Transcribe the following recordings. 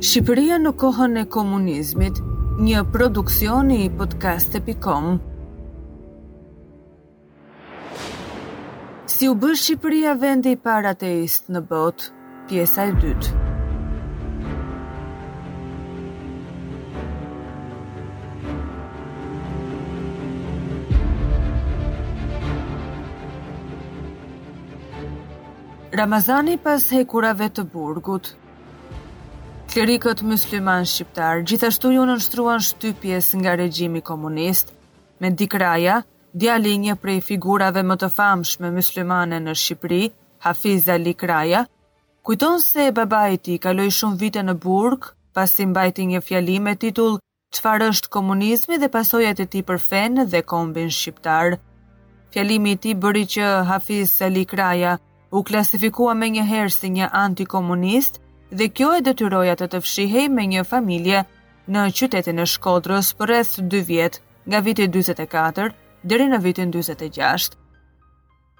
Shqipëria në kohën e komunizmit, një produksion i podcast.com. Si u bë Shqipëria vendi i parë ateist në botë? Pjesa e dytë Ramazani pas hekurave të burgut. Klerikët myslimanë shqiptarë gjithashtu iu nënshtruan shtypjes nga regjimi komunist, Mehdi Kraja djali i një prej figurave më të famshme myslimane në Shqipëri, Hafiz Ali Kraja, kujton se babai i tij kaloi shumë vite në burg pasi mbajti një fjalim me titull Çfarë është komunizmi dhe pasojat e tij për fenë dhe kombin shqiptar. Fjalimi i tij bëri që Hafiz Ali Kraja u klasifikua menjëherë si një antikomunist dhe kjo e detyroi atë të fshihej me një familje në qytetin e Shkodrës për rreth dy vjet. nga viti 44 deri në vitin 46.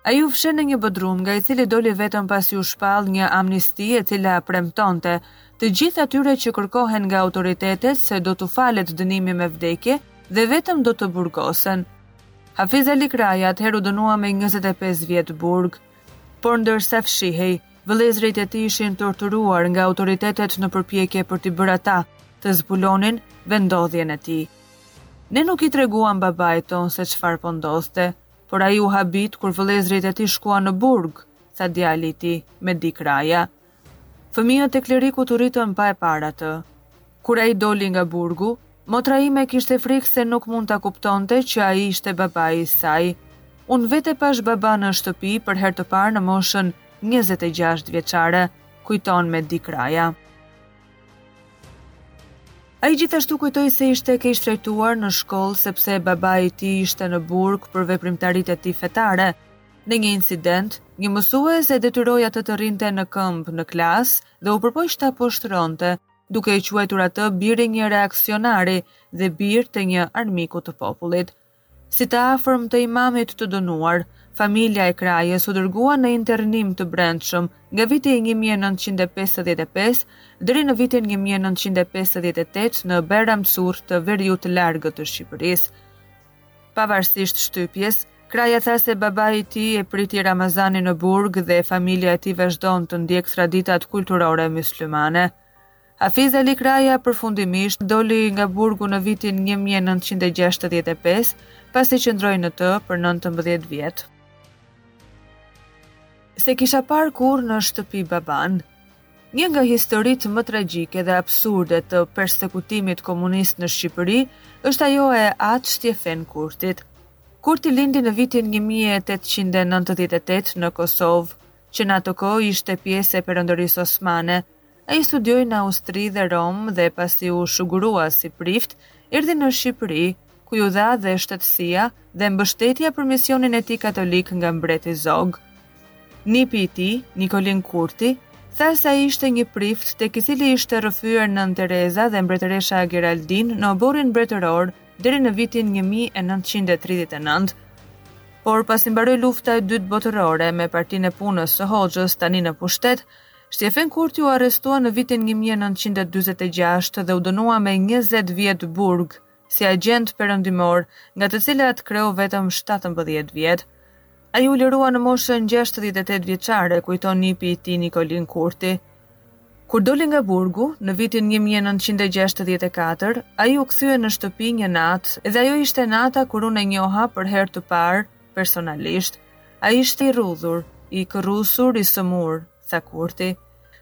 Ai u fsheh në një bodrum nga i cili doli vetëm pasi u shpall një amnisti e cila premtonte të gjithë atyre që kërkohen nga autoritetet se do t'u falet dënimi me vdekje dhe vetëm do të burgosen. Hafiz Ali Kraja atëherë u dënua me 25 vjet burg, por ndërsa fshihej, vëllezërit e tij ishin torturuar nga autoritetet në përpjekje për t'i bërë ata të zbulonin vendndodhjen e tij. Ne nuk i treguam babait tonë se çfarë po ndodhte, por ai u habit kur vëllezërit e tij shkuan në burg, tha djali i tij, Mehdi Kraja. Fëmijët e klerikut u rritën pa e parë atë. Kur ai doli nga burgu, motra ime kishte frikë se nuk mund ta kuptonte që ai ishte babai i saj. Unë vetë e pashë babanë në shtëpi për herë të parë në moshën njëzet e gjashtë vjeçare, kujton Mehdi Kraja. Ai gjithashtu kujtoi se ishte keqtrajtuar në shkollë sepse babai i tij ishte në burg për veprimtaritë e tij fetare. Në një incident, një mësues e detyroi atë të rrinte në këmbë në klasë dhe u përpoq ta poshtëronte, duke e quajtur atë bir i një reaksionari dhe bir të një armiku të popullit. Si të afërm të imamit të dënuar, familja e Krajës u dërgua në internim të brendshëm nga viti një mijë e nëntëqind e pesëdhjetë e pesë deri në vitin një mijë e nëntëqind e pesëdhjetë e tetë në Bajram Curr të veriut të largët të Shqipërisë. Pavarësisht shtypjes, Kraja tha se babai i tij e priti Ramazanin në burg dhe familja e tij vazhdonte të ndiqte traditat kulturore myslimane. Hafiz Ali Kraja përfundimisht doli nga burgu në vitin një mijë e nëntëqind e gjashtëdhjetë e pesë, pasi qëndroi në të për nëntëmbëdhjetë vjet. S'e kisha parë kurrë në shtëpi babanë. Një nga historitë më tragjike dhe absurde të persekutimit komunist në Shqipëri është ajo e At Shtjefen Kurtit. Kurti lindi në vitin 1898 në Kosovë, që në atë kohë ishte pjesë e Perandorisë Osmane, Ai studioi në Austri dhe Romë dhe pasi u shugurua si prift, erdhi në Shqipëri, ku iu dha dhe shtetësia dhe mbështetja për misionin e tij katolik nga mbreti Zog. Nipi i tij, Nikolin Kurti, tha se ai ishte një prift tek i cili ishte rrëfyer Nënë Tereza dhe Mbretëresha Geraldinë në oborrin mbretëror deri në vitin një mijë e nëntëqind e tridhjetë e nëntë. Por pasi mbaroi Lufta e Dytë Botërore, me Partinë e Punës së Hoxhës tani në pushtet, Shtjefen Kurti u arrestua në vitin një mijë e nëntëqind e dyzet e gjashtë dhe u dënua me njëzet vjet burg si agjent perëndimor, nga të cilat kreu vetëm shtatëmbëdhjetë vjet. Ai u lirua në moshën gjashtëdhjetë e tetë vjeçare, kujton nipi i tij Nikolin Kurti. Kur doli nga burgu, në vitin një mijë e nëntëqind e gjashtëdhjetë e katër, ai u kthye në shtëpi një natë edhe ajo ishte nata kur unë e njoha për herë të parë personalisht. Ai ishte i rrudhur, i kërrusur, i sëmurë, tha Kurti.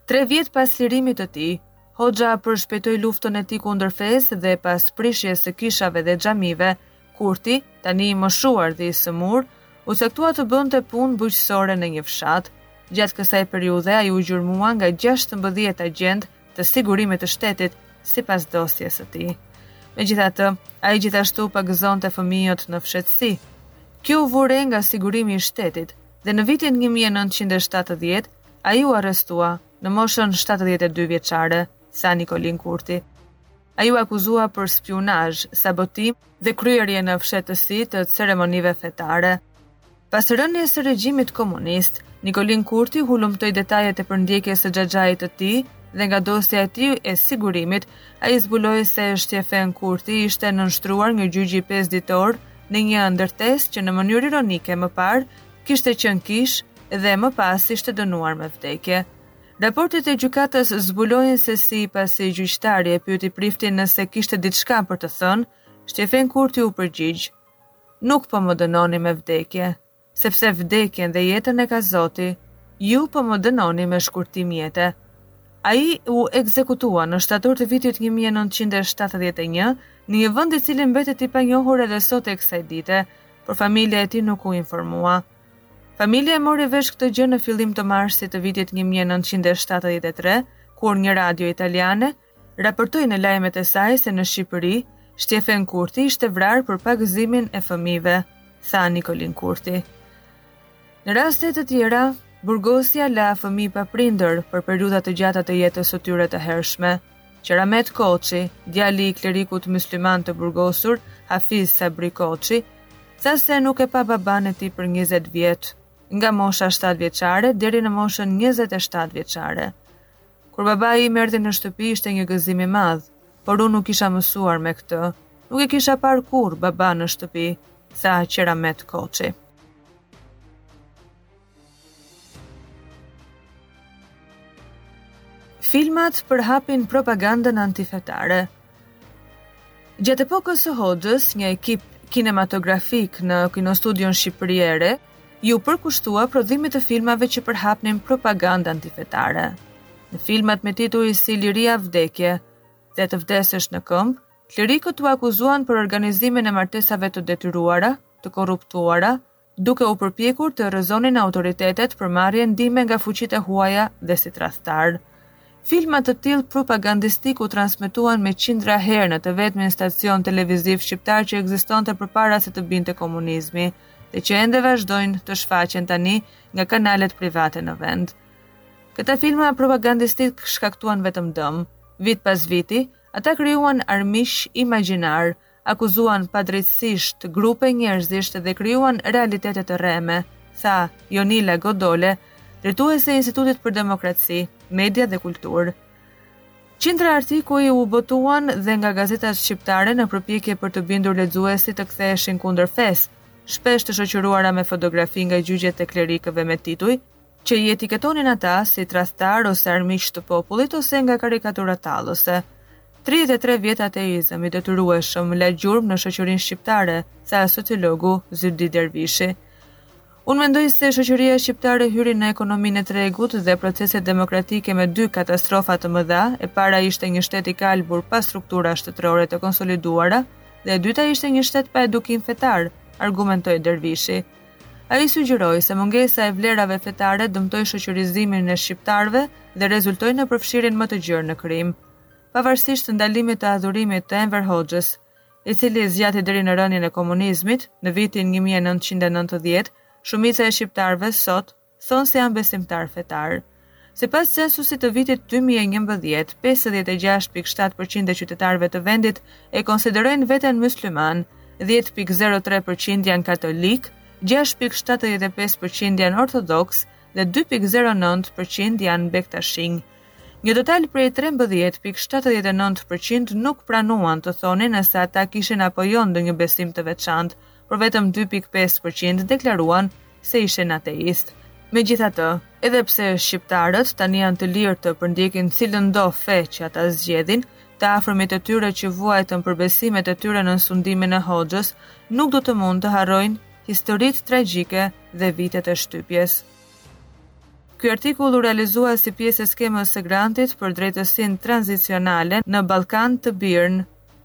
Tre vjet pas lirimit të tij, Hoxha përshpejtoi luftën e tij kundër fesë dhe pas prishjes së kishave dhe xhamive, Kurti, tani i moshuar dhe i sëmurë, u caktua të bënte punë bujqësore në një fshat. Gjatë kësaj periudhe ai u gjurmua nga gjashtëmbëdhjetë agjentë të sigurimit të shtetit, sipas dosjes së tij. Megjithatë, ai gjithashtu pagëzonte fëmijët në fshehtësi. Kjo u vu re nga sigurimi i shtetit dhe në vitin 1970 ai u arrestua në moshën 72 vjeçare, tha Nikolin Kurti. Ai u akuzua për spionazh, sabotim dhe kryerje në fshehtësi të ceremonive fetare. Pas rënies së regjimit komunist, Nikolin Kurti hulumtoi detajet e përndjekjes së xhaxhait të tij dhe nga dosja e tij e sigurimit, ai zbuloi se Shtjefen Kurti ishte nënshtruar një gjyqi 5 ditor në një ndërtesë që në mënyrë ironike më parë kishte qenë kishë dhe më pas ishte dënuar me vdekje. Raportet e gjykatës zbulojnë se si pasi gjyqtari e pyeti priftin nëse kishte diçka për të thënë, Shtjefen Kurti u përgjigj, Nuk po më dënoni me vdekje, sepse vdekjen dhe jetën e ka Zoti, ju po më dënoni me shkurtim jete. Ai u ekzekutua në shtator të vitit një mijë e nëntëqind e shtatëdhjetë e një, në një vend i cili mbetet i panjohur edhe sot e kësaj dite, por familja e tij nuk u informua. Familja e mori vesh këtë gjë në fillim të marsit të vitit një mijë e nëntëqind e shtatëdhjetë e tre, kur një radio italiane, Raportoi në lajmet e saj se në Shqipëri, Shtjefen Kurti ishte vrarë për pagëzimin e fëmijëve, tha Nikolin Kurti. Në raste të tjera, burgosja la fëmijë pa prindër për periudha të gjata të jetës së tyre të hershme. Qeramet Koçi, djali i klerikut mysliman të burgosur, Hafiz Sabri Koçi, tha se nuk e pa babanë e tij për 20 vjet, nga mosha 7 vjeçare deri në moshën 27 vjeçare. Kur babai im erdhi në shtëpi ishte një gëzim i madh, por unë nuk isha mësuar me këtë. Nuk e kisha parë kurrë baba në shtëpi, tha Qeramet Koçi. Filmat përhapin propagandën antifetare. Gjatë epokës së Hoxhës, një ekip kinematografik në Kinostudion Shqipëria e Re iu përkushtua prodhimit të filmave që përhapnin propagandë antifetare. Në filmat me tituj si Liri a vdekje dhe të vdesësh në këmbë, klerikët u akuzuan për organizimin e martesave të detyruara, të korruptuara, duke u përpjekur të rrëzonin autoritetet për marrje ndihme nga fuqitë e huaja dhe si tradhtarë. Filma të tillë propagandistikë u transmetuan me qindra herë në të vetmin stacion televiziv shqiptar që ekzistonte përpara se të binte komunizmi dhe që ende vazhdojnë të shfaqen tani nga kanalet private në vend. Këta filma propagandistikë shkaktuan vetëm dëm. Vit pas viti, ata krijuan armiq imagjinarë, akuzuan padrejtësisht grupe njerëzish dhe krijuan realitete të rreme, tha Jonila Godole, drejtuese e Institutit për Demokraci, Media dhe Kulturë. Qindra artikuj u botuan dhe nga gazetat shqiptare në përpjekje për të bindur lexuesit të ktheheshin kundër fesë, shpesh të shoqëruara me fotografi nga gjyqet e klerikëve me tituj, që i etiketonin ata si tradhtarë ose armiq të popullit ose nga karikatura tallëse. 33 vjet ateizëm i detyrueshëm la gjurmë në shoqërinë shqiptare, tha sociologu Zyhdi Dervishi. Unë mendoj se shoqëria shqiptare hyri në ekonominë e tregut dhe proceset demokratike me dy katastrofa të mëdha, e para ishte një shtet i kalbur pa struktura shtetërore të konsoliduara dhe e dyta ishte një shtet pa edukim fetar, argumentoi Dervishi. Ai sugjeroi se mungesa e vlerave fetare dëmtoi shoqërizimin e shqiptarëve dhe rezultoi në përfshirjen më të gjerë në krim. Pavarësisht ndalimit të adhurimit të Enver Hoxhës, i cili zgjati deri në rënien e komunizmit, në vitin një mijë e nëntëqind e nëntëdhjetë, shumica e shqiptarëve sot thonë se janë besimtarë fetarë. Sipas censusit të vitit dy mijë e njëmbëdhjetë, pesëdhjetë e gjashtë pikë shtatë për qind e qytetarëve të vendit e konsiderojnë veten myslimanë, dhjetë pikë zero tre për qind janë katolikë, gjashtë pikë shtatëdhjetë e pesë për qind janë ortodoksë dhe dy pikë zero nëntë për qind janë bektashinj. Një total prej trembëdhjetë pikë shtatëdhjetë e nëntë për qind nuk pranuan të thonin nëse ata kishin apo jo ndonjë besim të veçantë, por vetëm 2.5 për qind deklaruan se ishin ateistë. Megjithatë, edhe pse shqiptarët tani janë të lirë të ndjekin cilëndo fe që ata zgjedhin, të afërmit e tyre që vuajtën për besimet e tyre në sundimin e Hoxhës, nuk do të mund të harrojnë historitë tragjike dhe vitet e shtypjes. Ky artikull u realizua si pjesë e skemës së grantit për drejtësinë tranzicionale në Ballkan të BIRN.